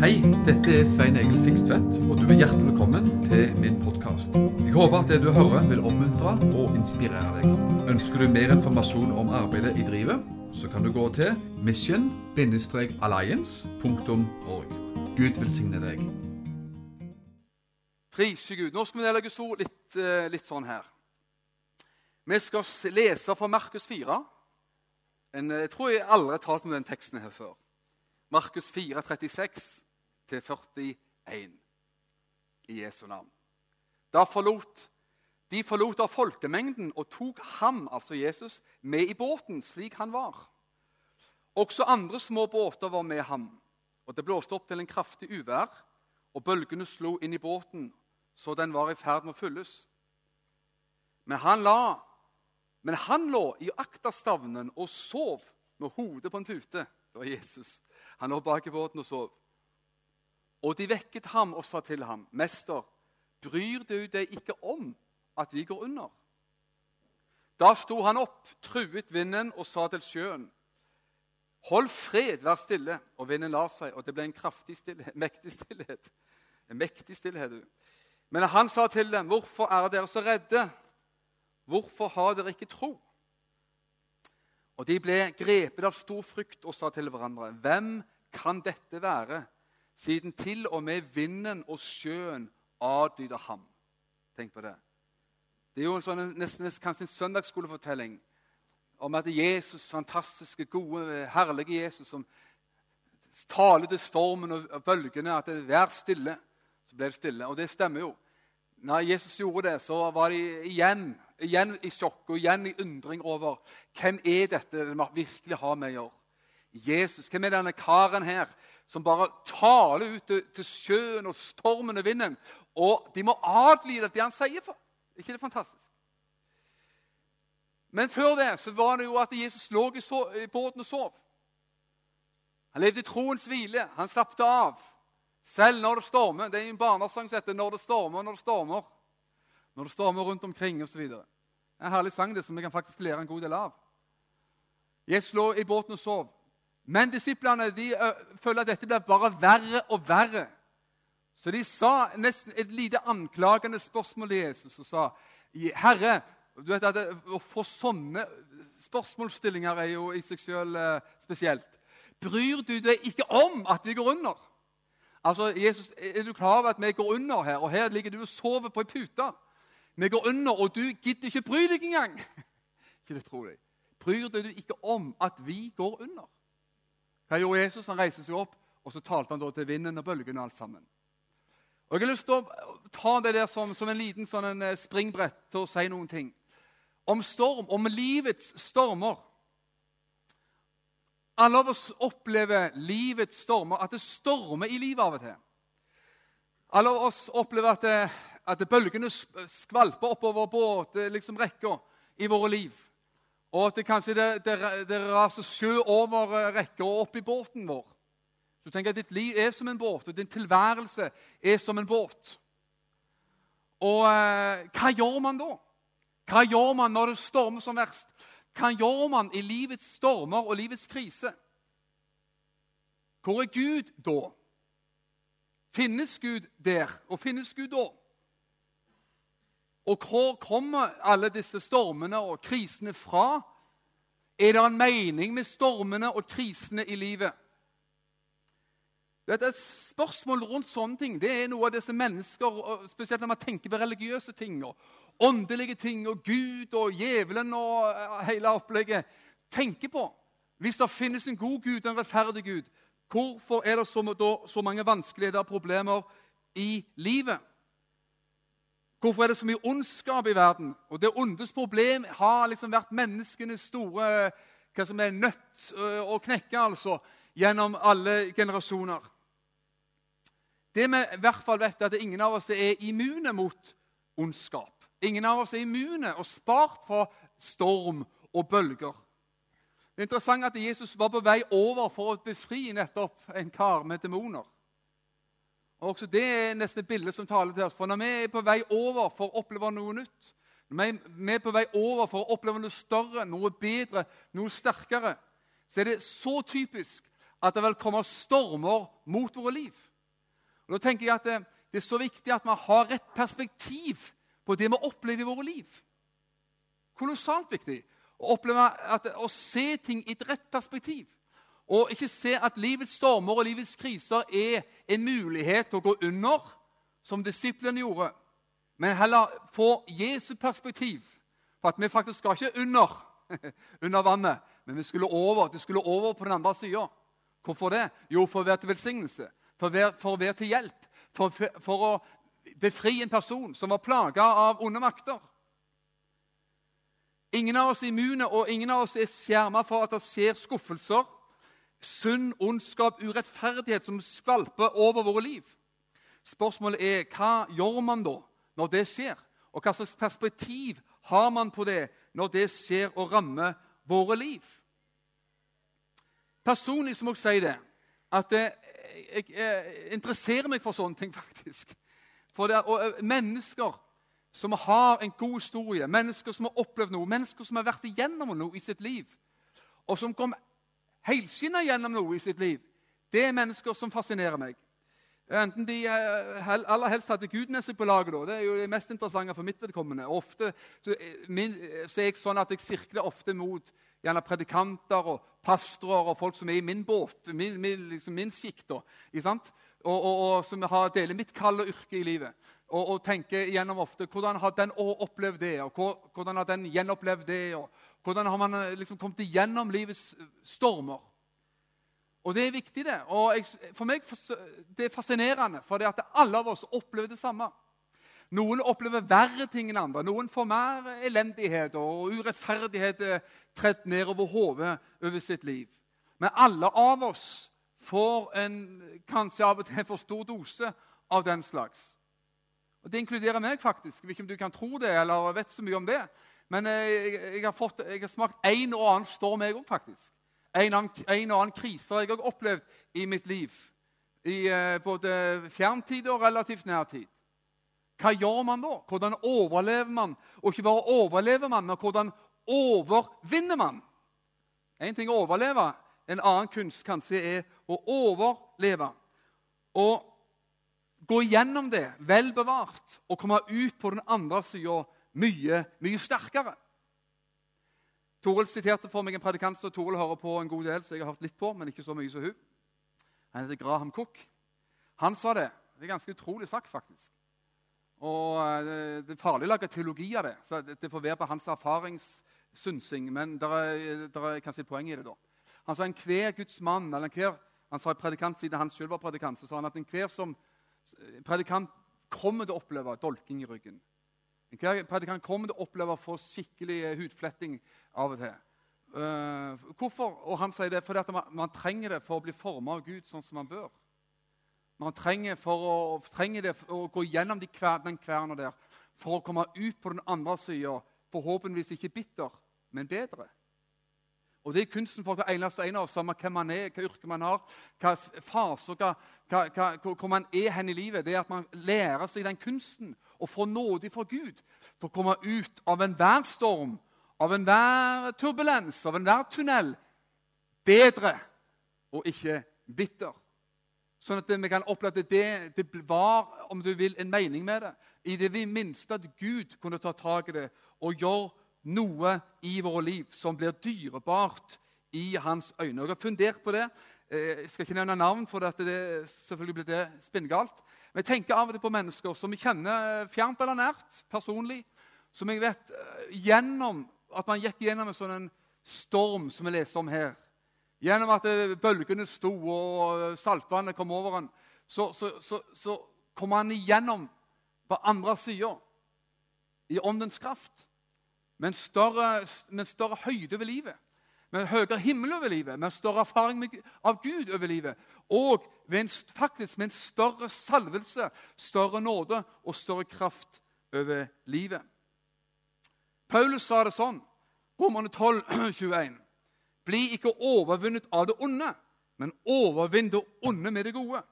Hei, dette er Svein Egil Fikstvedt, og du er hjertelig velkommen til min podkast. Jeg håper at det du hører, vil oppmuntre og inspirere deg. Ønsker du mer informasjon om arbeidet i drivet, så kan du gå til mission-alliance.org. Gud velsigne deg. Prise Gud. Nå skal vi dele Guds litt, eh, litt sånn her. Vi skal lese fra Markus 4. En, jeg tror jeg aldri har talt om den teksten her før. Markus 4, 36 til 41 i Jesu navn. Da forlot, de forlot av folkemengden og tok ham, altså Jesus, med i båten slik han var. Også andre små båter var med ham, og det blåste opp til en kraftig uvær, og bølgene slo inn i båten, så den var i ferd med å fylles. Men han, la, men han lå i akterstavnen og sov med hodet på en pute. Det var Jesus. Han lå bak i båten og sov. Og de vekket ham og sa til ham, 'Mester, bryr du deg ikke om at vi går under?' Da sto han opp, truet vinden og sa til sjøen, 'Hold fred, vær stille.' Og vinden la seg, og det ble en kraftig stillhet, mektig stillhet. En mektig stillhet, du. Men han sa til dem, 'Hvorfor er dere så redde? Hvorfor har dere ikke tro?' Og de ble grepet av stor frykt og sa til hverandre, 'Hvem kan dette være, siden til og med vinden og sjøen adlyder ham?' Tenk på det. Det er jo en sånn, nesten kanskje en søndagsskolefortelling om at Jesus, fantastiske, gode, herlige Jesus, som taler til stormen og bølgene at det, 'vær stille', så ble det stille. Og det stemmer jo. Når Jesus gjorde det, så var de igjen, igjen i sjokk og igjen i undring over hvem er dette det virkelig har med å gjøre. Jesus, Hvem er denne karen her som bare taler ut til, sjøen og stormen og vinden? Og de må adlyde det han sier. for. ikke det fantastisk? Men før det så var det jo at Jesus lå i, so i båten og sov. Han levde i troens hvile. Han slappet av. Selv når det stormer. Det er en barnesang som heter 'Når det stormer, når det stormer'. Når det stormer rundt omkring osv. En herlig sang det som vi kan faktisk lære en god del av. Jesus lå i båten og sov. Men disiplene de føler at dette blir bare verre og verre. Så de sa nesten et lite anklagende spørsmål til Jesus og sa, 'Herre' du vet at det, Å få sånne spørsmålsstillinger er jo i seg selv spesielt. Bryr du deg ikke om at vi går under? Altså, Jesus, Er du klar over at vi går under her, og her ligger du og sover på ei pute? Vi går under, og du gidder ikke bry deg engang. ikke det tror jeg. Bryr du deg ikke om at vi går under? Hva gjorde Jesus? Han reiste seg opp, og så talte han da til vinden og bølgene alt sammen. Og Jeg har lyst til å ta det der som, som en liten sånn en springbrett til å si noen ting. Om storm, om livets stormer. Alle av oss opplever livets stormer, at det stormer i livet av og til. Alle av oss opplever at, det, at det bølgene skvalper oppover båt, liksom rekka i våre liv. Og at det kanskje det, det, det raser sjø over rekka og opp i båten vår. Så du tenker at Ditt liv er som en båt, og din tilværelse er som en båt. Og eh, hva gjør man da? Hva gjør man når det stormer som verst? Hva gjør man i livets stormer og livets krise? Hvor er Gud da? Finnes Gud der? Og finnes Gud da? Og hvor kommer alle disse stormene og krisene fra? Er det en mening med stormene og krisene i livet? Dette Spørsmål rundt sånne ting det er noe av det som mennesker, spesielt når man tenker på religiøse ting, og åndelige ting, og Gud og djevelen og hele opplegget, tenker på. Hvis det finnes en god Gud, en rettferdig Gud, hvorfor er det så, da, så mange vanskeligheter og problemer i livet? Hvorfor er det så mye ondskap i verden? Og Det ondes problem har liksom vært menneskenes store hva som er nødt å knekke altså, gjennom alle generasjoner. Det vi i hvert fall vet, er at ingen av oss er immune mot ondskap. Ingen av oss er immune og spart fra storm og bølger. Det er interessant at Jesus var på vei over for å befri nettopp en kar med demoner. Og også Det er nesten et bilde som taler til oss. For når vi er på vei over for å oppleve noe nytt, når vi er på vei over for å oppleve noe større, noe bedre, noe sterkere, så er det så typisk at det vil komme stormer mot våre liv. Og da tenker jeg at det, det er så viktig at vi har rett perspektiv på det vi opplever i våre liv. Kolossalt viktig å, oppleve at, å se ting i et rett perspektiv. Og ikke se at livets stormer og livets kriser er en mulighet til å gå under, som disiplene gjorde. Men heller få Jesu perspektiv. For at vi faktisk skal ikke under, under vannet, men vi skulle over, vi skulle over på den andre sida. Hvorfor det? Jo, for å være til velsignelse, for å være, for å være til hjelp. For, for, å befri en person som var plaga av onde makter. Ingen av oss er immune, og ingen av oss er skjerma for at det skjer skuffelser, synd, ondskap, urettferdighet som skvalper over våre liv. Spørsmålet er hva gjør man da når det skjer? Og hva slags perspektiv har man på det når det skjer og rammer våre liv? Personlig så må jeg si det at jeg, jeg, jeg interesserer meg for sånne ting, faktisk. For det, og Mennesker som har en god historie, mennesker som har opplevd noe, mennesker som har vært igjennom noe i sitt liv, og som kom helskinna gjennom noe i sitt liv, det er mennesker som fascinerer meg. Enten de eh, aller helst hadde Gud med seg på laget. Da. Det er jo det mest interessante for mitt vedkommende. Ofte så, eh, min, så er jeg sånn at jeg sirkler ofte mot gjerne predikanter og pastorer og folk som er i min båt, min, min, liksom min sjikt, og, og, og, som har, deler mitt kalde yrke i livet og, og tenker gjennom ofte hvordan har den opplevd det, og hvordan har den gjenopplevd det, og hvordan har man eh, liksom kommet igjennom livets eh, stormer. Og Det er viktig, det. Og jeg, for meg det er fascinerende, for det at alle av oss opplever det samme. Noen opplever verre ting enn andre. Noen får mer elendighet og urettferdighet eh, tredd ned over hodet over sitt liv. Men alle av oss får en kanskje av og til for stor dose av den slags. Og Det inkluderer meg, faktisk. Ikke om du kan tro det eller vet så mye om det. Men eh, jeg, jeg, har, fått, jeg har, smakt en og annen storm, jeg òg, faktisk. En, en, og annen krise har jeg òg opplevd i mitt liv. I eh, både fjerntid og relativt nærtid. Hva gjør man da? Hvordan overlever man? Og ikke bare overlever man, men hvordan overvinner man? Én ting er å overleve, en annen kunst kanskje er å overleve. Og gå gjennom det vel bevart og komme ut på den andre sida mye, mye sterkere. Toril siterte for meg en predikant som Toril hører på en god del, så jeg har hørt litt på, men ikke så mye som hun. Han heter Graham Cook. Han sa det. Det er ganske utrolig sagt, faktisk. Og eh, Det er farlig å lage teologi av det. så Det får være på hans erfaringssynsing. Men det er, er kanskje et poeng i det. da. Han sa enhver Guds mann eller enhver, Han sa predikant siden han selv var predikant, så sa han at enhver som predikant kommer til å oppleve dolking i ryggen. En predikant kommer til å oppleve å få skikkelig hudfletting av og til. Uh, hvorfor? Og han sier det fordi man, man, trenger det for å bli formet av Gud sånn som man bør. Man trenger, å, trenger det for å gå gjennom de kver, den kverna der for å komme ut på den andre sida, forhåpentligvis ikke bitter, men bedre. Og Det er kunsten for hver eneste en av oss, samme hvem man er, hva yrke man har, hva faser, hva, hva, hvor man er hen i livet. Det er at man lærer seg den kunsten og får nåde fra Gud til å komme ut av enhver storm, av enhver turbulens, av enhver tunnel bedre og ikke bitter. Sånn at vi kan oppleve at det, det var om du vil, en mening med det. I det minste at Gud kunne ta tak i det og gjøre noe i våre liv som blir dyrebart i hans øyne. Jeg har fundert på det. Eh, jeg skal ikke nevne navn, for det, det selvfølgelig blir det spinngalt. Men jeg tenker av og til på mennesker som jeg kjenner fjernt eller nært, personlig. Som jeg vet eh, gjennom at man gikk gjennom en sånn storm som vi leser om her. Gjennom at eh, bølgene sto og saltvannet kom over en, så, så, så, så kom han igjennom på andre sida i åndens kraft med en større, med større høyde over livet, med høyere himmel over livet, med større erfaring med, av Gud over livet. Og en, faktisk med en større salvelse, større nåde og større kraft over livet. Paulus sa det sånn, Romerne 12, 21. Bli ikke overvunnet av det onde, men overvinn det onde med det gode.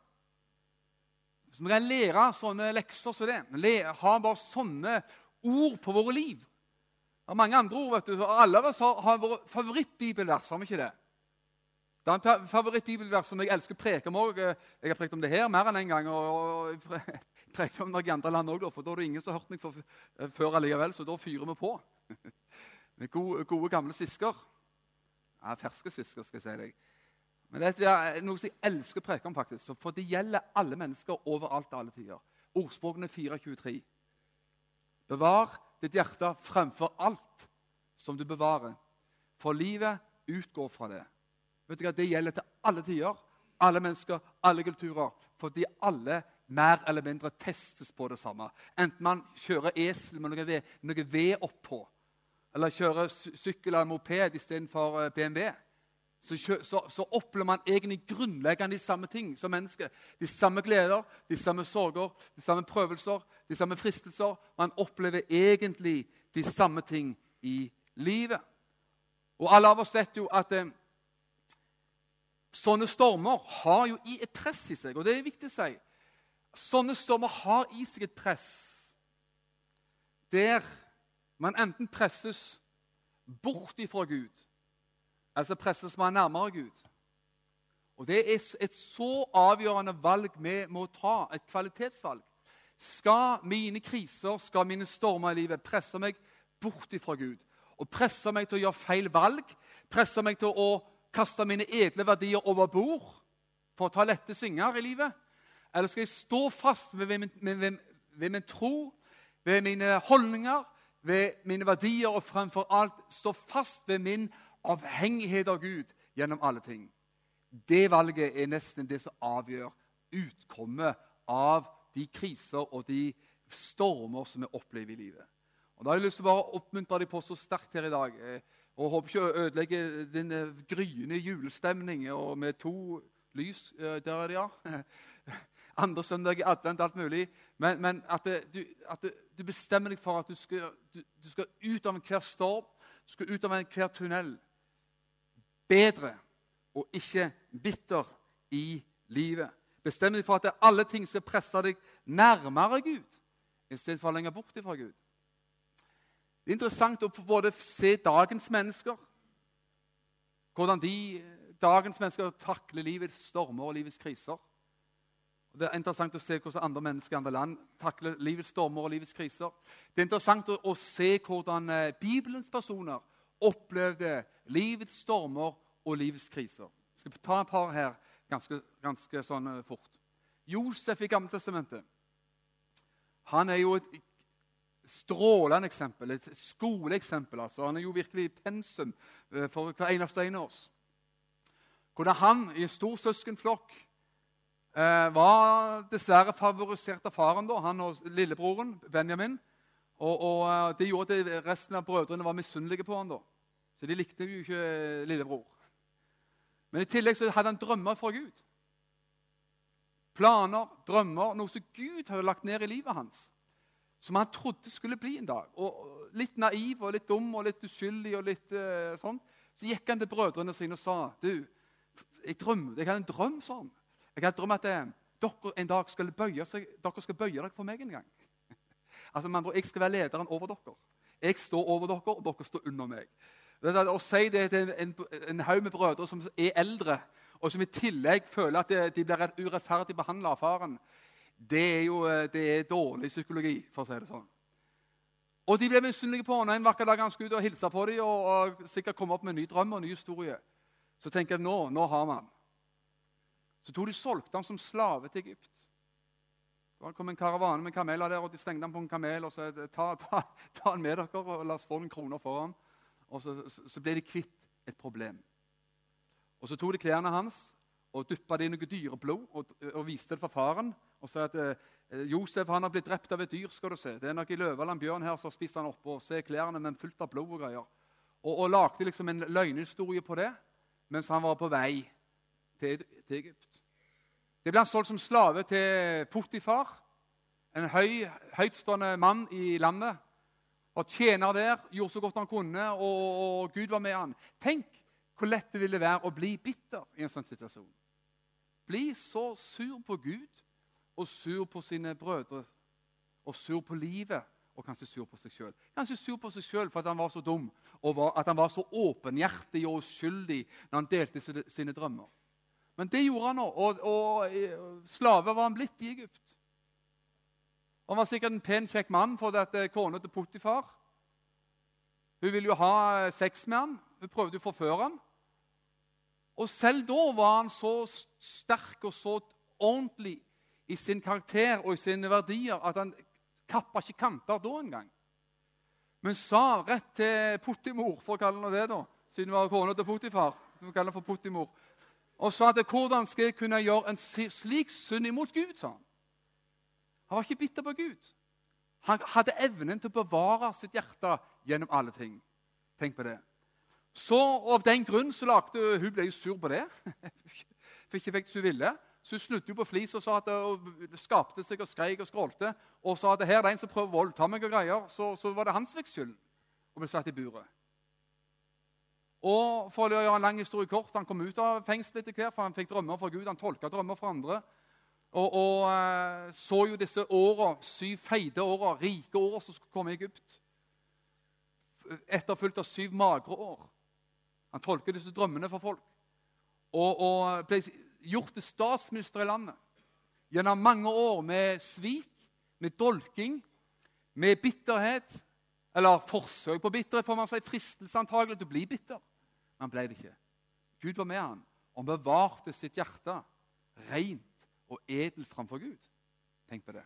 Hvis Vi kan lære sånne lekser som det. Ha bare sånne ord på våre liv. Det mange andre ord. vet du. Alle av oss har, har våre favorittbibelvers, har vi ikke det? Det er en favorittbibelvers som jeg elsker å preke om òg. Jeg har prekt om det her mer enn én en gang. og jeg preket om det i andre land også, for Da er det ingen som har hørt meg for, før allikevel, så da fyrer vi på. Med gode, gode gamle svisker. Ja, ferske svisker, skal jeg si deg. Men det er noe som jeg elsker å preke om, faktisk. For det gjelder alle mennesker overalt og alle tider. Ordspråkene 423. Bevar ditt hjerte fremfor alt som du bevarer, for livet utgår fra det. Vet du hva? Det gjelder til alle tider, alle mennesker, alle kulturer. Fordi alle mer eller mindre testes på det samme. Enten man kjører esel med noe ved, noe ved oppå, eller kjører sykkel eller moped istedenfor eh, BMW så, så, så, opplever man egentlig grunnleggende de samme ting som mennesker. De samme gleder, de samme sorger, de samme prøvelser, de samme fristelser. Man opplever egentlig de samme ting i livet. Og alle av oss vet jo at eh, sånne stormer har jo i et press i seg. Og det er viktig å si. Sånne stormer har i seg et press der man enten presses bort ifra Gud Altså presses man nærmere Gud. Og Det er et så avgjørende valg vi må ta, et kvalitetsvalg. Skal mine kriser, skal mine stormer i livet presse meg bort ifra Gud? Og presse meg til å gjøre feil valg? Presse meg til å kaste mine edle verdier over bord for å ta lette svinger i livet? Eller skal jeg stå fast ved min, ved, ved min tro, ved mine holdninger, ved mine verdier og fremfor alt stå fast ved min avhengighet av Gud gjennom alle ting. Det valget er nesten det som avgjør utkommet av de kriser og de stormer som vi opplever i livet. Og Da har jeg lyst til å bare oppmuntre deg på så sterkt her i dag. Eh, og Håper ikke å ødelegge din eh, gryende julestemning og med to lys. Eh, der er det, ja. Andre søndag i advent, alt mulig. Men, men at, du, at, du, bestemmer deg for at du skal, du, du skal ut av enhver storm, du skal ut av enhver tunnel bedre og ikke bitter i livet. Bestem deg for at alle ting som presser deg nærmere Gud istedenfor lenger bort fra Gud. Det er interessant å både se dagens mennesker, hvordan de, dagens mennesker takler livets stormer og livets kriser. Det er interessant å se hvordan andre mennesker i andre land takler livets stormer og livets kriser. Det er interessant å se hvordan eh, Bibelens personer opplevde livets stormer og livets kriser. Jeg skal ta et par her ganske, ganske sånn eh, fort. Josef i Gammeltestamentet. Han er jo et strålende eksempel, et skoleeksempel. altså. Han er jo virkelig pensum eh, for hver eneste en av oss. Hvordan han i en stor søskenflokk eh, var dessverre favorisert av faren, da, han og lillebroren Benjamin. Og, og Det gjorde at resten av brødrene var misunnelige på han da. Så de likte jo ikke lillebror. Men i tillegg så hadde han drømmer fra Gud. Planer, drømmer, noe som Gud hadde lagt ned i livet hans. Som han trodde skulle bli en dag. Og Litt naiv og litt dum og litt uskyldig. og litt uh, sånn. Så gikk han til brødrene sine og sa du, jeg drømte, jeg hadde en drøm sånn. Jeg hadde drømt at eh, dere en dag skal bøye, seg, dere skal bøye dere for meg en gang. altså, man, Jeg skal være lederen over dere. Jeg står over dere, og dere står under meg. Å si det til en, en haug med brødre som er eldre, og som i tillegg føler at de blir urettferdig behandla av faren, det er jo det er dårlig psykologi, for å si det sånn. Og De ble misunnelige på henne. En vakker dag han skulle ut og hilse på dem og, og sikkert komme opp med en ny drøm og en ny historie. Så tenker jeg nå, nå har han. Så tok de solgte ham som slave til Egypt. Da kom en karavane med kameler der, og de stengte ham på en kamel og sa ta, ta, ta han med dere og la oss få noen kroner for ham og så, så ble de kvitt et problem. Og Så tok de klærne hans og dyppa det i noe dyreblod og, og viste det for faren. Og sa at eh, Josef han har blitt drept av et dyr. skal du se. Det er nok i eller bjørn her som spiste han opp. Og se klærne, men fullt av blod og greier. Og, og lagde liksom en løgnhistorie på det mens han var på vei til, til Egypt. Det ble han solgt som slave til Potifar, en høy, høytstående mann i landet var tjener der, gjorde så godt han kunne, og, og Gud var med han. Tenk hvor lett det ville være å bli bitter i en sånn situasjon. Bli så sur på Gud og sur på sine brødre og sur på livet og kanskje sur på seg sjøl. Kanskje sur på seg sjøl for at han var så dum og var, at han var så åpenhjertig og uskyldig når han delte sine drømmer. Men det gjorde han òg, og, og, og slave var han blitt i Egypt. Han var sikkert en pen, kjekk mann for at eh, kona til Potifar Hun ville jo ha eh, sex med han. Hun prøvde å forføre han. Og selv da var han så sterk og så ordentlig i sin karakter og i sine verdier at han kappa ikke kanter da engang. Men sa rett til Puttimor, for å kalle henne det, da, siden hun var kona til Potifar, vi kaller for Puttimor, og sa at hvordan skal jeg kunne gjøre en slik synd imot Gud? sa Han Han var ikke bitter på Gud. Han hadde evnen til å bevare sitt hjerte gjennom alle ting. Tenk på det. Så Av den grunn så lagde hun ble jo sur på det. For ikke fikk hun ville. Så hun snudde jo på flis og, at, og skapte seg og skreik og skrålte og sa at her er en som prøver å voldta meg og greier. Så, så var det hans skyld Og ble satt i buret. Og for å gjøre en lang historie kort, Han kom ut av fengselet etter hvert, for han fikk drømmer fra Gud. Han tolka drømmer fra andre. Og, og uh, så jo disse åra, syv feite åra, rike åra som skulle komme i Egypt. Etterfulgt av syv magre år. Han tolker disse drømmene for folk. Og, og ble gjort til statsminister i landet gjennom mange år med svik, med dolking, med bitterhet. Eller forsøk på bitterhet, får man si. Fristelse antagelig til å bli bitter. Men han ble det ikke. Gud var med han, og bevarte sitt hjerte rent og edelt framfor Gud. Tenk på det.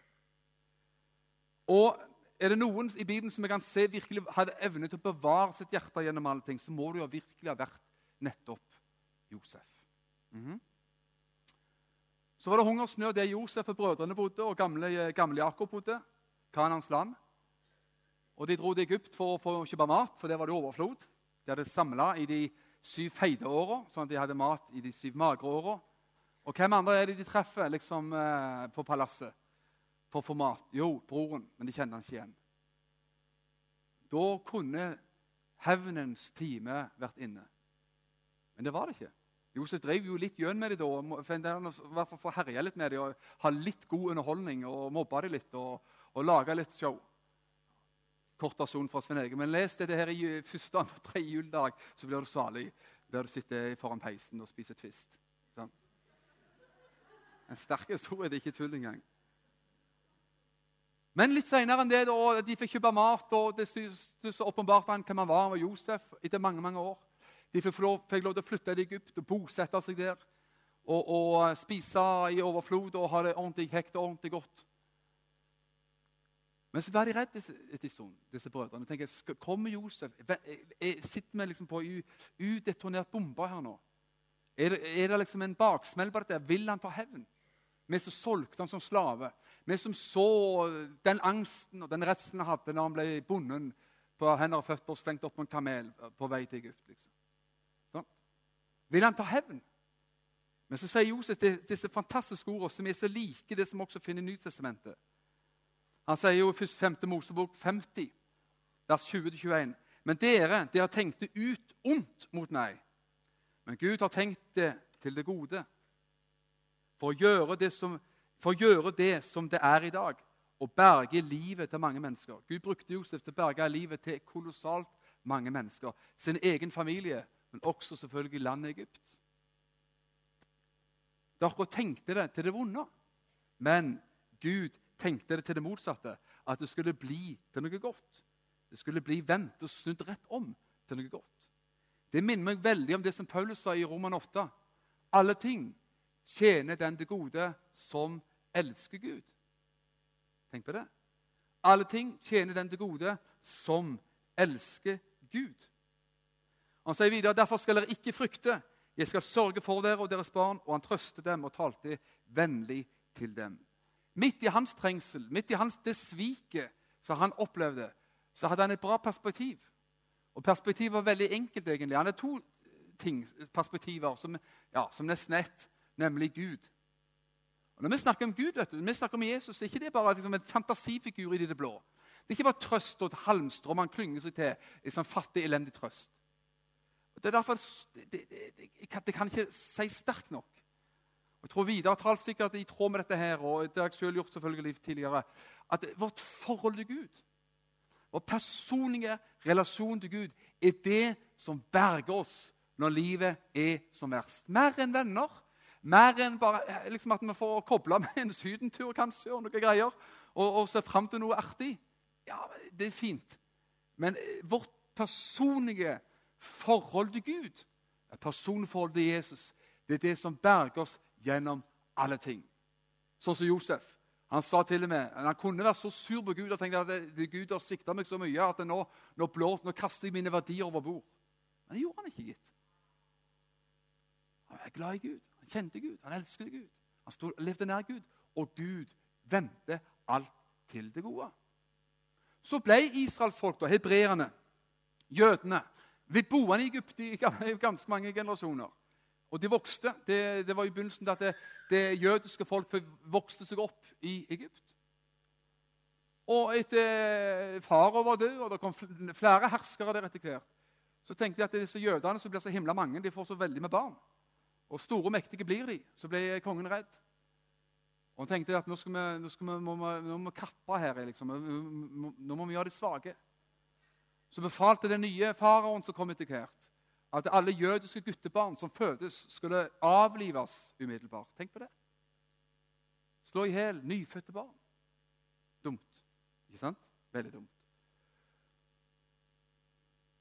Og er det noen i Bibelen som jeg kan se virkelig hadde evne til å bevare sitt hjerte gjennom alle ting, så må det jo virkelig ha vært nettopp Josef. Mm -hmm. Så var det hungersnød der Josef og brødrene bodde, og gamle, gamle Jakob bodde. Kanans land. Og De dro til Egypt for å få kjøpe mat, for der var det overflod. De hadde samla i de syv feite åra, sånn at de hadde mat i de syv magre åra. Og hvem andre er det de treffer liksom, eh, på palasset for å få mat? Jo, broren, men de kjenner han ikke igjen. Da kunne hevnens time vært inne. Men det var det ikke. Josef drev jo litt gjøn med dem da, for å herje litt med dem og ha litt god underholdning og mobbe dem litt og, og lage litt show. Kort versjon fra Svein Ege. Men les dette her i første, andre tredje juledag, så blir du salig der du sitter foran peisen og spiser twist. En sterk historie. Det er ikke tull engang. Men litt seinere enn det, da, de fikk kjøpe mat, og det, syntes åpenbart han hvem han var. Han var Josef etter mange mange år. De fikk lov, fikk lov til å flytte til Egypt og bosette seg der. Og, og spise i overflod og ha det ordentlig hekt og ordentlig godt. Men så var de redde etter en stund, disse brødrene. tenker, Kommer Josef? Sitter vi liksom på udetonert bombe her nå? Er det, er det, liksom en baksmell på dette? Vil han ta hevn? Vi som solgte han som slave. Vi som så den angsten og den redselen han hadde når han ble bonden på hender og føtter og stengt opp på en kamel på vei til Egypt. liksom. Vil han ta hevn? Men så sier Josef disse fantastiske ordene som er så like det som også finner i Nytestamentet. Han sier jo i 5. Mosebok 50, vers 20-21.: Men dere, dere tenkte ut ondt mot meg. Men Gud har tenkt det til det gode. For å gjøre det som, for å gjøre det, som det er i dag, og berge livet til mange mennesker. Gud brukte Josef til å berge livet til kolossalt mange mennesker. Sin egen familie, men også selvfølgelig landet Egypt. Dere tenkte det til det vonde, men Gud tenkte det til det motsatte. At det skulle bli til noe godt. Det skulle bli vendt og snudd rett om til noe godt. Det minner meg veldig om det som Paulus sa i Roman 8. Alle ting tjener den til gode som elsker Gud. Tenk på det. Alle ting tjener den til gode som elsker Gud. Han sier videre, 'Derfor skal dere ikke frykte. Jeg skal sørge for dere og deres barn.' Og han trøstet dem og talte vennlig til dem. Midt i hans trengsel, midt i hans det sviket som han opplevde, så hadde han et bra perspektiv. Og perspektivet var veldig enkelt, egentlig. Han hadde to ting, perspektiver som, ja, som nesten ett, nemlig Gud. Og når vi snakker om Gud, vet du, når vi snakker om Jesus, så er ikke det bare liksom, en fantasifigur i det blå. Det er ikke bare trøst og et halmstrå man klynger seg til i sånn fattig, elendig trøst. Det er derfor det, det, det, det kan ikke si sterkt nok. Jeg tror Vidar har talt sikkert i tråd med dette her, og det har jeg selv gjort selvfølgelig tidligere, at vårt forhold til Gud Vår personlige relasjon til Gud er det som berger oss når livet er som verst. Mer enn venner. Mer enn bare liksom at vi får koble med en sydentur kanskje, og noe greier, og, og se fram til noe artig. Ja, det er fint. Men eh, vårt personlige forhold til Gud, personforholdet personforhold til Jesus, det er det som berger oss gjennom alle ting. Sånn som Josef. Han sa til og med, han kunne være så sur på Gud og tenkte at Gud har svikta meg så mye at nå, nå, blås, nå kaster jeg mine verdier over bord. Men det gjorde han ikke, gitt. Han er glad i Gud. Kjente Gud. Han elsket Gud. Han stod, levde nær Gud. Og Gud vendte alt til det gode. Så ble israelsfolk, da, hebreerne, jødene, blitt boende i Egypt i ganske mange generasjoner. Og de vokste. Det, det var i begynnelsen at det, det, jødiske folk vokste seg opp i Egypt. Og etter farao var død, og det kom flere herskere der etter hvert, så tenkte de at disse jødene som blir så himla mange, de får så veldig med barn. Og store og mektige blir de. Så ble kongen redd. Og han tenkte at nå, vi, nå, vi, må, vi, nå må vi kappe her. Liksom. Nå må vi gjøre de svake. Så befalte den nye faraoen som kom etter hvert, at alle jødiske guttebarn som fødes, skulle avlives umiddelbart. Tenk på det. Slå i hjel nyfødte barn. Dumt. Ikke sant? Veldig dumt.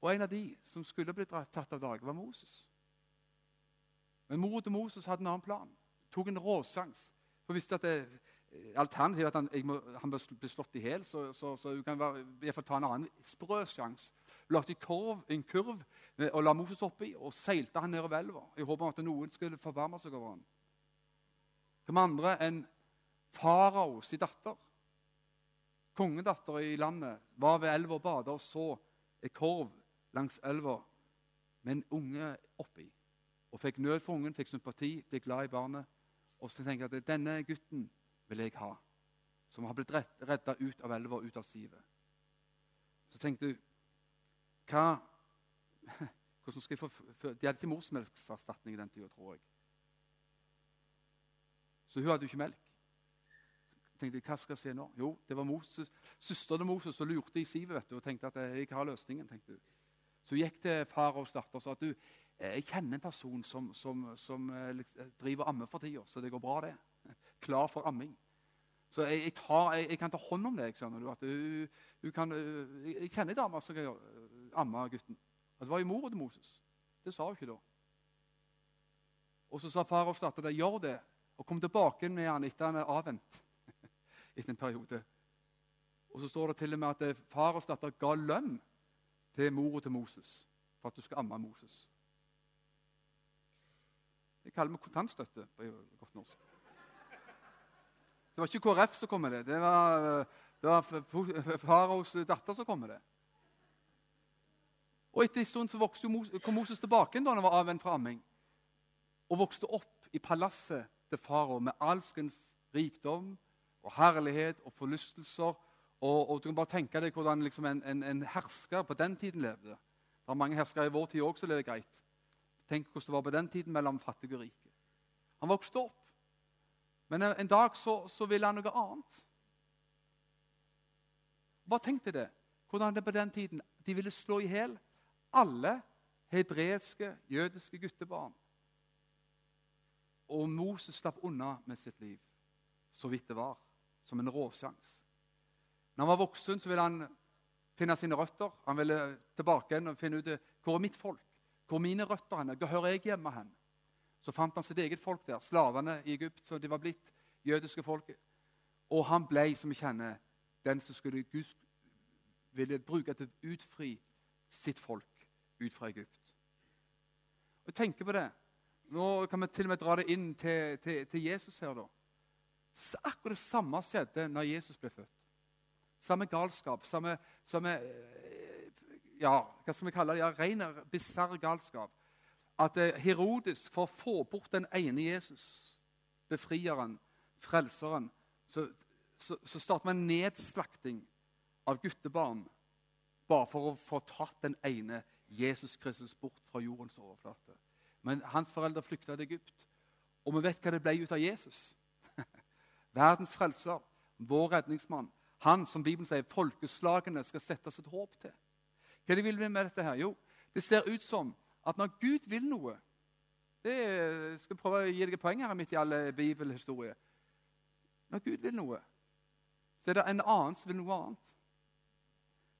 Og en av de som skulle blitt tatt av dage, var Moses. Men mor til Moses hadde en annen plan. Tok en råsjans. For visste at det, alternativet at han, må, han blir slått i hjel, så, så, så, hun kan være, jeg får ta en annen sprø sjanse lagde en kurv eh, og la Moses oppi og seilte han nedover elva i håp om at noen skulle forbarme seg over ham. Hvem andre enn faraos datter, kongedatter i landet, var ved elva og bada og så en korv langs elva med en unge oppi. Og fikk nød for ungen, fikk sympati, ble glad i barnet. Og så tenker jeg at denne gutten vil jeg ha, som har blitt redda ut av elva ut av sivet. Så tenkte hun hva, hvordan skal jeg få, De hadde ikke morsmelkerstatning i den tida, tror jeg. Så hun hadde jo ikke melk. Så tenkte jeg, Hva skal jeg se nå? Jo, det var Moses, søsteren til Moses som lurte i sivet vet du, og tenkte at jeg har løsningen. tenkte hun. Så hun gikk til far og datter og sa at du, jeg kjenner en person som, som, som liksom, driver amme for tida, så det går bra, det. Klar for amming. Så jeg, jeg, tar, jeg, jeg kan ta hånd om deg. skjønner du, at du, du kan, Jeg kjenner ei dame som kan amme gutten. At det var jo mora til Moses. Det sa hun ikke da. Og så sa far og datter gjør det, og kom tilbake med han etter han er avvent. etter en periode. Og så står det til og med at far og datter ga lønn til mora til Moses for at du skal amme Moses. Det kaller vi kontantstøtte på godt norsk. Det var ikke KrF som kom med det. Det var, det var faraos datter som kom med det. Og Etter en stund så vokste kom Moses tilbake da han var avvendt fra amming. Og vokste opp i palasset til farao med alskens rikdom og herlighet og forlystelser. Og, og, Du kan bare tenke deg hvordan liksom en, en, en, hersker på den tiden levde. Det er mange herskere i vår tid òg som lever greit. Tenk hvordan det var på den tiden mellom fattige og rike. Han vokste opp. Men en, dag så, så, ville han noe annet. Bare tenk deg det. Hvordan det på den tiden De ville slå i hjel alle hebreiske, jødiske guttebarn. Og Moses slapp unna med sitt liv, så vidt det var, som en råsjans. Når han var voksen, så ville han finne sine røtter. Han ville tilbake igjen og finne ut hvor er mitt folk hvor mine røtter henne, Hvor hører jeg hjemme hen? Så fant han sitt eget folk der, slavene i Egypt, så de var blitt jødiske folket. Og han ble, som vi kjenner, den som skulle Gud ville bruke til å utfri sitt folk ut fra Egypt. Og tenker på det. Nå kan vi til og med dra det inn til, til, til Jesus her. da. Så akkurat det samme skjedde når Jesus ble født. Samme galskap, samme, samme ja, hva skal vi kalle det? Ja, Ren bisarr galskap. At eh, Herodes, for å få bort den ene Jesus, befrieren, frelseren, så, så, så starter man nedslakting av guttebarn bare for å få tatt den ene Jesus Kristus bort fra jordens overflate. Men hans foreldre flykta til Egypt. Og vi vet hva det ble ut av Jesus. Verdens frelser, vår redningsmann. han som Bibelen sier, folkeslagene skal sette sitt håp til. Hva de vil vi med dette her? Jo, det ser ut som at når Gud vil noe det skal prøve å gi deg et poeng her midt i alle bibelhistorier. Når Gud vil noe, så er det en annen som vil noe annet.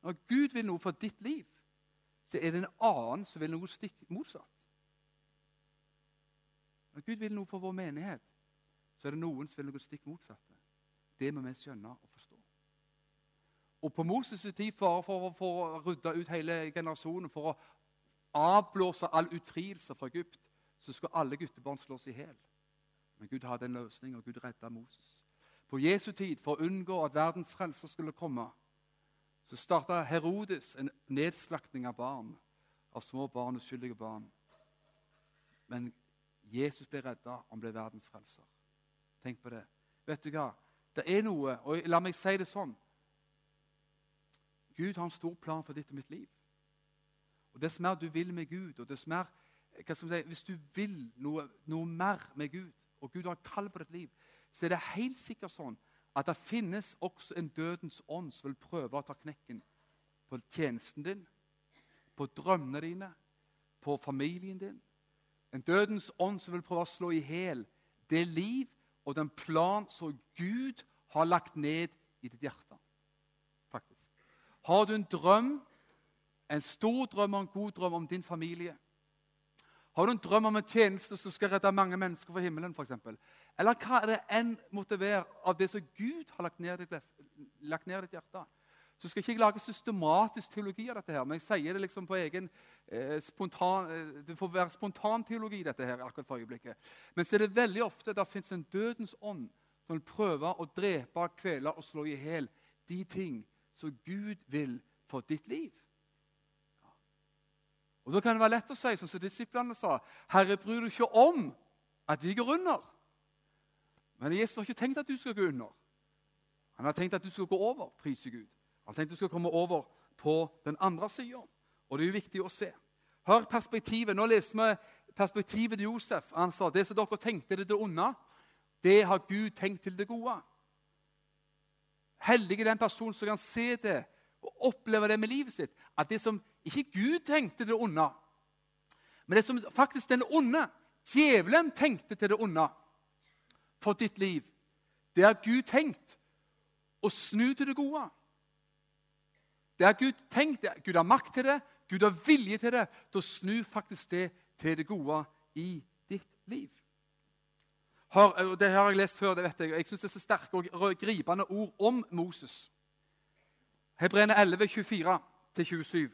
Når Gud vil noe for ditt liv, så er det en annen som vil noe stikk motsatt. Når Gud vil noe for vår menighet, så er det noen som vil noe stikk motsatte. Det må vi skjønne og. Og på Moses' tid, for, for, for, å rydde ut hele generasjonen, for å avblåse all utfrielse fra Egypt, så skulle alle guttebarn slås i hjel. Men Gud hadde en løsning, og Gud redda Moses. På Jesu tid, for å unngå at verdens frelser skulle komme, så starta Herodes en nedslakting av barn, av små barn, uskyldige barn. Men Jesus ble redda, han ble verdens frelser. Tenk på det. Vet du hva? Det er noe, og la meg si det sånn Gud har en stor plan for ditt og mitt liv. Og Dess mer du vil med Gud, og dess mer hva skal si, hvis du vil noe, noe mer med Gud, og Gud har kall på ditt liv, så er det helt sikkert sånn at det finnes også en dødens ånd som vil prøve å ta knekken på tjenesten din, på drømmene dine, på familien din. En dødens ånd som vil prøve å slå i hjel det liv og den plan som Gud har lagt ned i ditt hjerte. Har du en drøm, en stor drøm og en god drøm om din familie? Har du en drøm om en tjeneste som skal redde mange mennesker fra himmelen? For eksempel? Eller hva er det enn være av det som Gud har lagt ned i ditt, lagt ned ditt hjerte? Så skal ikke jeg lage systematisk teologi av dette, her, men jeg sier det liksom på egen eh, spontan, eh, Det får være spontanteologi, dette her, akkurat for øyeblikket. Men så er det veldig ofte det fins en dødens ånd som vil prøve å drepe, kvele og slå i hjel de ting som Gud vil for ditt liv. Og Da kan det være lett å si, som disiplene sa, 'Herre, bryr du ikke om at vi går under?' Men Jesus har ikke tenkt at du skal gå under. Han har tenkt at du skal gå over, prise Gud. Han har tenkt at du skal komme over på den andre sida. Og det er jo viktig å se. Hør perspektivet. Nå leser vi perspektivet til Josef. Han sa det som dere tenkte det det onde, det har Gud tenkt til det gode. Heldig er den personen som kan se det og oppleve det med livet sitt. At det som ikke Gud tenkte det onde, men det som faktisk den onde, djevelen, tenkte til det onde for ditt liv, det har Gud tenkt å snu til det gode. Det har Gud tenkt, Gud har makt til det, Gud har vilje til det, til å snu faktisk det til det gode i ditt liv. Har, det har jeg lest før, det vet jeg. Jeg syns det er så sterke og gripende ord om Moses. Hebreene 11, 24-27.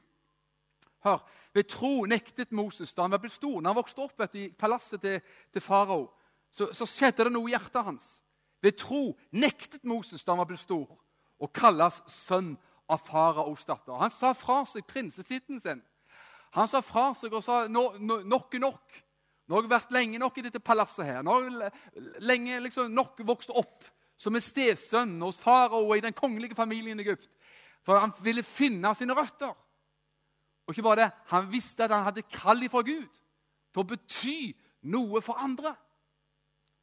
Hør, Ved tro nektet Moses da han var blitt stor. Når han vokste opp du, i palasset til, til farao, så, så, skjedde det noe i hjertet hans. Ved tro nektet Moses da han var blitt stor, å kalles sønn av faraos datter. Han sa fra seg prinsetitten sin. Han sa fra seg og sa no, no, nok er nok. Nå har jeg vært lenge nok i dette palasset her. Nå har jeg lenge liksom, nok vokst opp som en stesønn hos farao i den kongelige familien i Egypt. For han ville finne sine røtter. Og ikke bare det, Han visste at han hadde kall fra Gud til å bety noe for andre.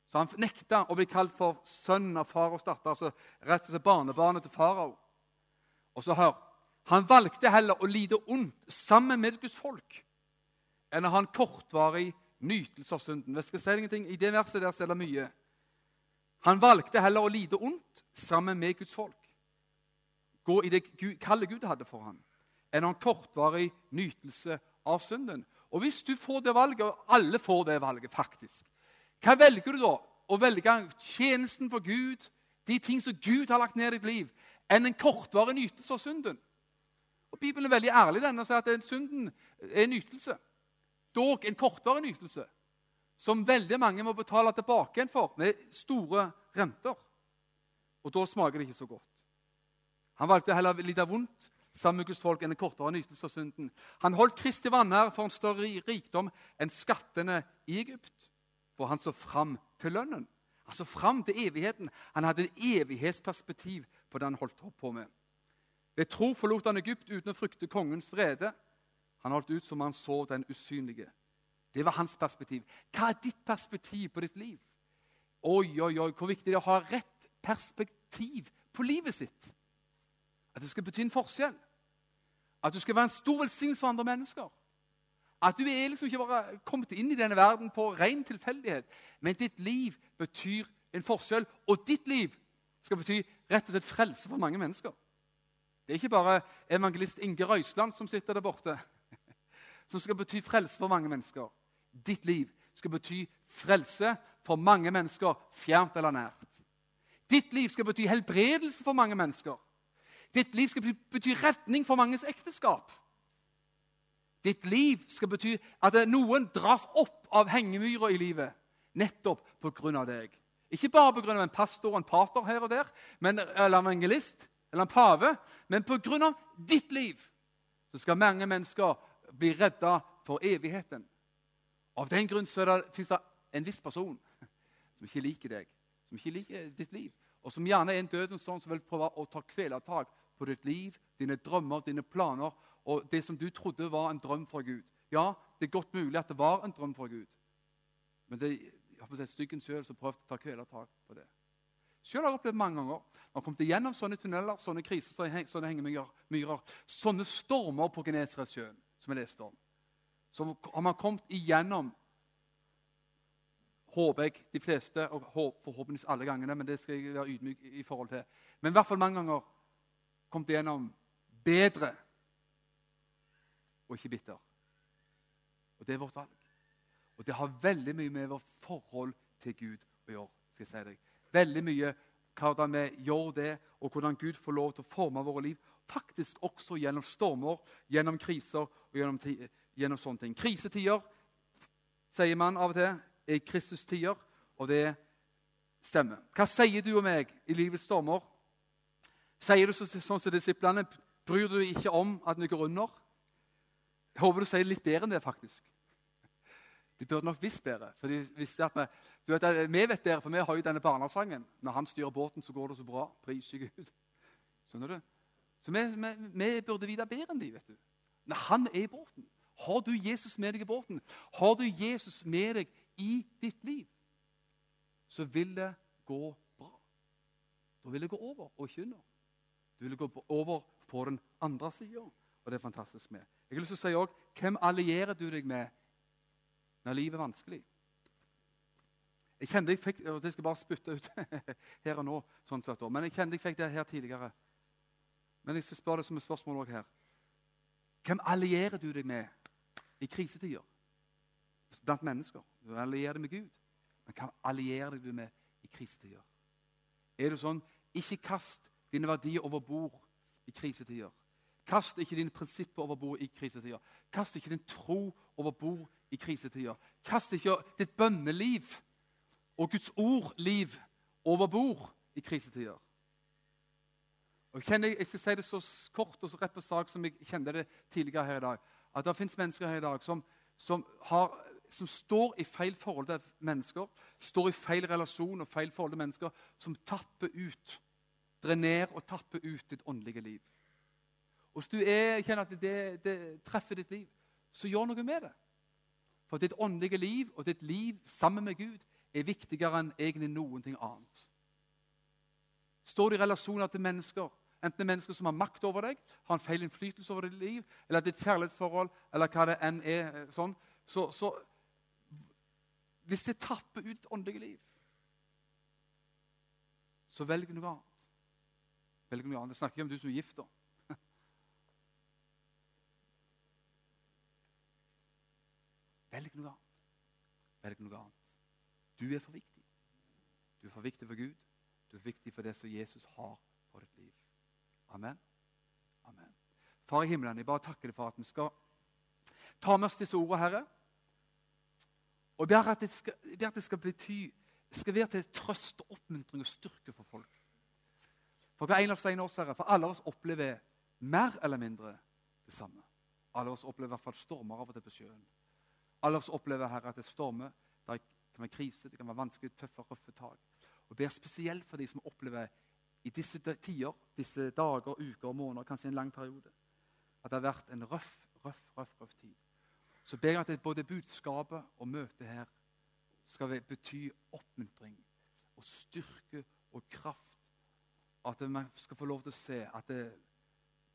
Så han nekta å bli kalt for sønn av faraos datter, altså rett og slett barnebarnet til farao. Og så hør Han valgte heller å lide ondt sammen med Guds folk enn å ha en kortvarig nytelse av synden. Jeg skal si ingenting. I det verset der står det mye. Han valgte heller å lide ondt sammen med Guds folk gå i det kalde Gud hadde for ham, enn en kortvarig nytelse av synden. Og Hvis du får det valget, og alle får det valget, faktisk, hva velger du da? Å velge tjenesten for Gud, de ting som Gud har lagt ned i ditt liv, enn en kortvarig nytelse av synden? Og Bibelen er veldig ærlig denne og sier at synden er en nytelse. Dog en kortvarig nytelse, som veldig mange må betale tilbake igjen for med store renter. Og da smaker det ikke så godt. Han valgte heller å lide vondt sammen med Guds folk enn en kortere nytelse av synden. Han holdt Kristi vanære for en større rikdom enn skattene i Egypt. For han så fram til lønnen. Han så fram til evigheten. Han hadde et evighetsperspektiv på det han holdt på med. Ved tro forlot han Egypt uten å frykte kongens vrede. Han holdt ut som han så den usynlige. Det var hans perspektiv. Hva er ditt perspektiv på ditt liv? Oi, oi, oi, Hvor viktig det er å ha rett perspektiv på livet sitt. At det skal bety en forskjell. At du skal være en stor velsignelse for andre mennesker. At du er liksom ikke bare kommet inn i denne verden på ren tilfeldighet, men ditt liv betyr en forskjell. Og ditt liv skal bety rett og slett frelse for mange mennesker. Det er ikke bare evangelist Inge Røisland som sitter der borte, som skal bety frelse for mange mennesker. Ditt liv skal bety frelse for mange mennesker, fjernt eller nært. Ditt liv skal bety helbredelse for mange mennesker. Ditt liv skal bety retning for manges ekteskap. Ditt liv skal bety at noen dras opp av hengemyra i livet nettopp pga. deg. Ikke bare pga. en pastor og en pater her og der, men, eller en evangelist eller en pave, men pga. ditt liv så skal mange mennesker bli redda for evigheten. Av den grunn så det, en viss person som ikke liker deg, som ikke liker ditt liv, og som gjerne er en dødens sånn som vil prøve å ta kvelertak på ditt liv, dine drømmer, dine planer og det som du trodde var en drøm fra Gud. Ja, det er godt mulig at det var en drøm fra Gud, men det er styggen sjøl som prøvde å ta kvelertak på det. Selv har jeg opplevd mange ganger når jeg kommet igjennom sånne tunneler, sånne kriser, sånne hengemyrer, sånne stormer på Genesaretsjøen som jeg leste om. Så har man kommet igjennom håper jeg de fleste, og forhåpentligvis alle gangene, men det skal jeg være ydmyk i forhold til. Men i hvert fall mange ganger kommet igjennom bedre og ikke bitter. Og det er vårt valg. Og det har veldig mye med vårt forhold til Gud å gjøre. skal jeg si deg. Veldig mye hvordan vi gjør det, og hvordan Gud får lov til å forme våre liv. Faktisk også gjennom stormer, gjennom kriser og gjennom, gjennom sånne ting. Krisetider, sier man av og til, er Kristus-tider, og det stemmer. Hva sier du og meg i livets stormer? Sier du sånn som disiplene? Bryr du deg ikke om at vi går under? Jeg håper du sier litt bedre enn det, faktisk. De burde nok visst bedre. for de visste at Vi vet, vi vet bedre, for vi har jo denne barnesangen. Når han styrer båten, så går det så bra. Priser Gud. Skjønner du? Så vi, vi, vi burde vite bedre enn de, vet du. Når han er i båten. Har du Jesus med deg i båten? Har du Jesus med deg i ditt liv? Så vil det gå bra. Da vil det gå over og ikke under. Du vil gå over på den andre sida, og det er fantastisk med. Jeg har lyst til å si også, Hvem allierer du deg med når livet er vanskelig? Jeg kjente jeg fikk, og Det skal bare spytte ut her og nå, sånn sett, men jeg kjente jeg fikk det her tidligere. Men jeg skal spørre deg som et spørsmål også her. Hvem allierer du deg med i krisetider? Blant mennesker. Du allierer deg med Gud. Men hvem allierer du deg med i krisetider? Er du sånn Ikke kast dine verdier over bord i krisetider. Kast ikke dine prinsipper over bord i krisetider. Kast ikke din tro over bord i krisetider. Kast ikke ditt bønneliv og Guds ord-liv over bord i krisetider. Og jeg, kjenner, jeg skal si det så kort og så rett på sak som jeg kjente det tidligere her i dag. At det fins mennesker her i dag som, som, har, som, står i feil forhold til mennesker, står i feil relasjon og feil forhold til mennesker, som tapper ut, drener og tapper ut ditt åndelige liv. Og Hvis du er, kjenner at det, det treffer ditt liv, så gjør noe med det. For ditt åndelige liv og ditt liv sammen med Gud er viktigere enn egentlig ting annet. Står du i relasjoner til mennesker, enten det er mennesker som har makt over deg, har en feil innflytelse over ditt liv, eller ditt kjærlighetsforhold, eller hva det enn er, eh, sånn, så, så Hvis det tapper ut ditt åndelige liv, så velg noe annet. Velg noe annet. Jeg snakker ikke om du som er gift. da. Velg noe annet. Velg noe annet. Du er for viktig. Du er for viktig for Gud. Du er viktig for det som Jesus har. Amen. Amen. Far i himmelen, jeg bare takker deg for at vi skal ta med oss disse ordene, Herre. Og ber at det skal, at det skal bety skal være til trøst, og oppmuntring og styrke for folk. For hver eneste en av oss, Herre, for alle oss opplever mer eller mindre det samme. Alle oss opplever i hvert fall stormer av og til på sjøen. Alle oss opplever Herre, at det stormer. Det kan være krise, det kan være vanskelig, tøffe, røffe tak. Og ber spesielt for de som opplever i disse tider, disse dager, uker og måneder, kanskje en lang periode, at det har vært en røff, røff, røff, røff tid. Så ber jeg at både budskapet og møtet her skal bety oppmuntring og styrke og kraft. At man skal få lov til å se at det,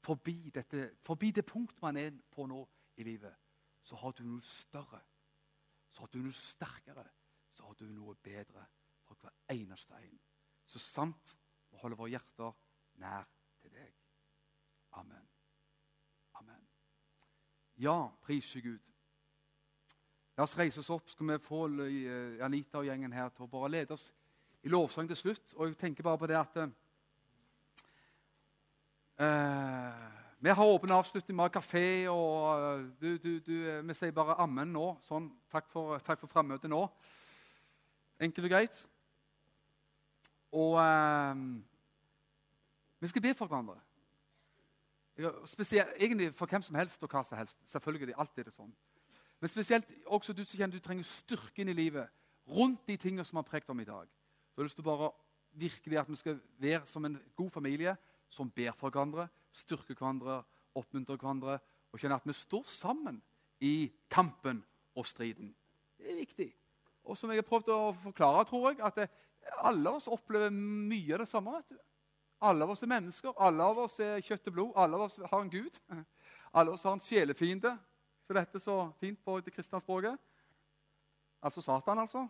forbi, dette, forbi det punktet man er på nå i livet, så har du noe større. Så har du noe sterkere. Så har du noe bedre for hver eneste en. Så sant vi holder våre hjerter nær til deg. Amen. Amen. Ja, prise Gud. La oss reise oss opp. Skal vi få eh, Anita og gjengen her til å bare lede oss i lovsang til slutt? Og jeg tenker bare på det at uh, Vi har åpen avslutning, vi har kafé, og du, du, du, vi sier bare ammen nå. Sånn. Takk for, takk for frammøtet nå. Enkelt og greit. Og uh, vi skal be for hverandre. Spesielt, egentlig for hvem som helst og hva som helst. Selvfølgelig. Alltid er det sånn. Men spesielt også du som kjenner du trenger styrke inn i livet rundt de tingene som har prekt om i dag. Så jeg har lyst til bare virkelig at vi skal være som en god familie som ber for hverandre, styrker hverandre, oppmuntrer hverandre og kjenner at vi står sammen i kampen og striden. Det er viktig. Og som jeg har prøvd å forklare, tror jeg, at alle oss opplever mye av det samme. vet du. Alle av oss er mennesker, alle av oss er kjøtt og blod, alle av oss har en gud. Alle av oss har en sjelefiende, så dette er så fint på det kristne språket. Altså Satan, altså.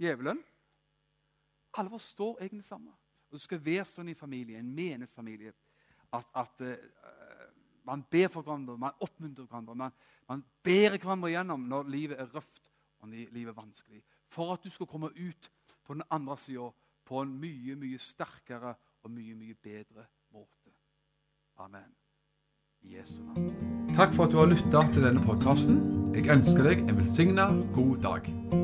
Djevelen. Alle av oss står egentlig sammen. Og Det skal være sånn i familie, en menighetsfamilie at, at uh, man ber for hverandre, man oppmuntrer hverandre. Man, man bærer hverandre gjennom når livet er røft og livet er vanskelig. For at du skal komme ut på den andre sida på en mye, mye sterkere og mye, mye bedre måte. Amen. I Jesu navn. Takk for at du har lytta til denne podkasten. Jeg ønsker deg en velsigna god dag.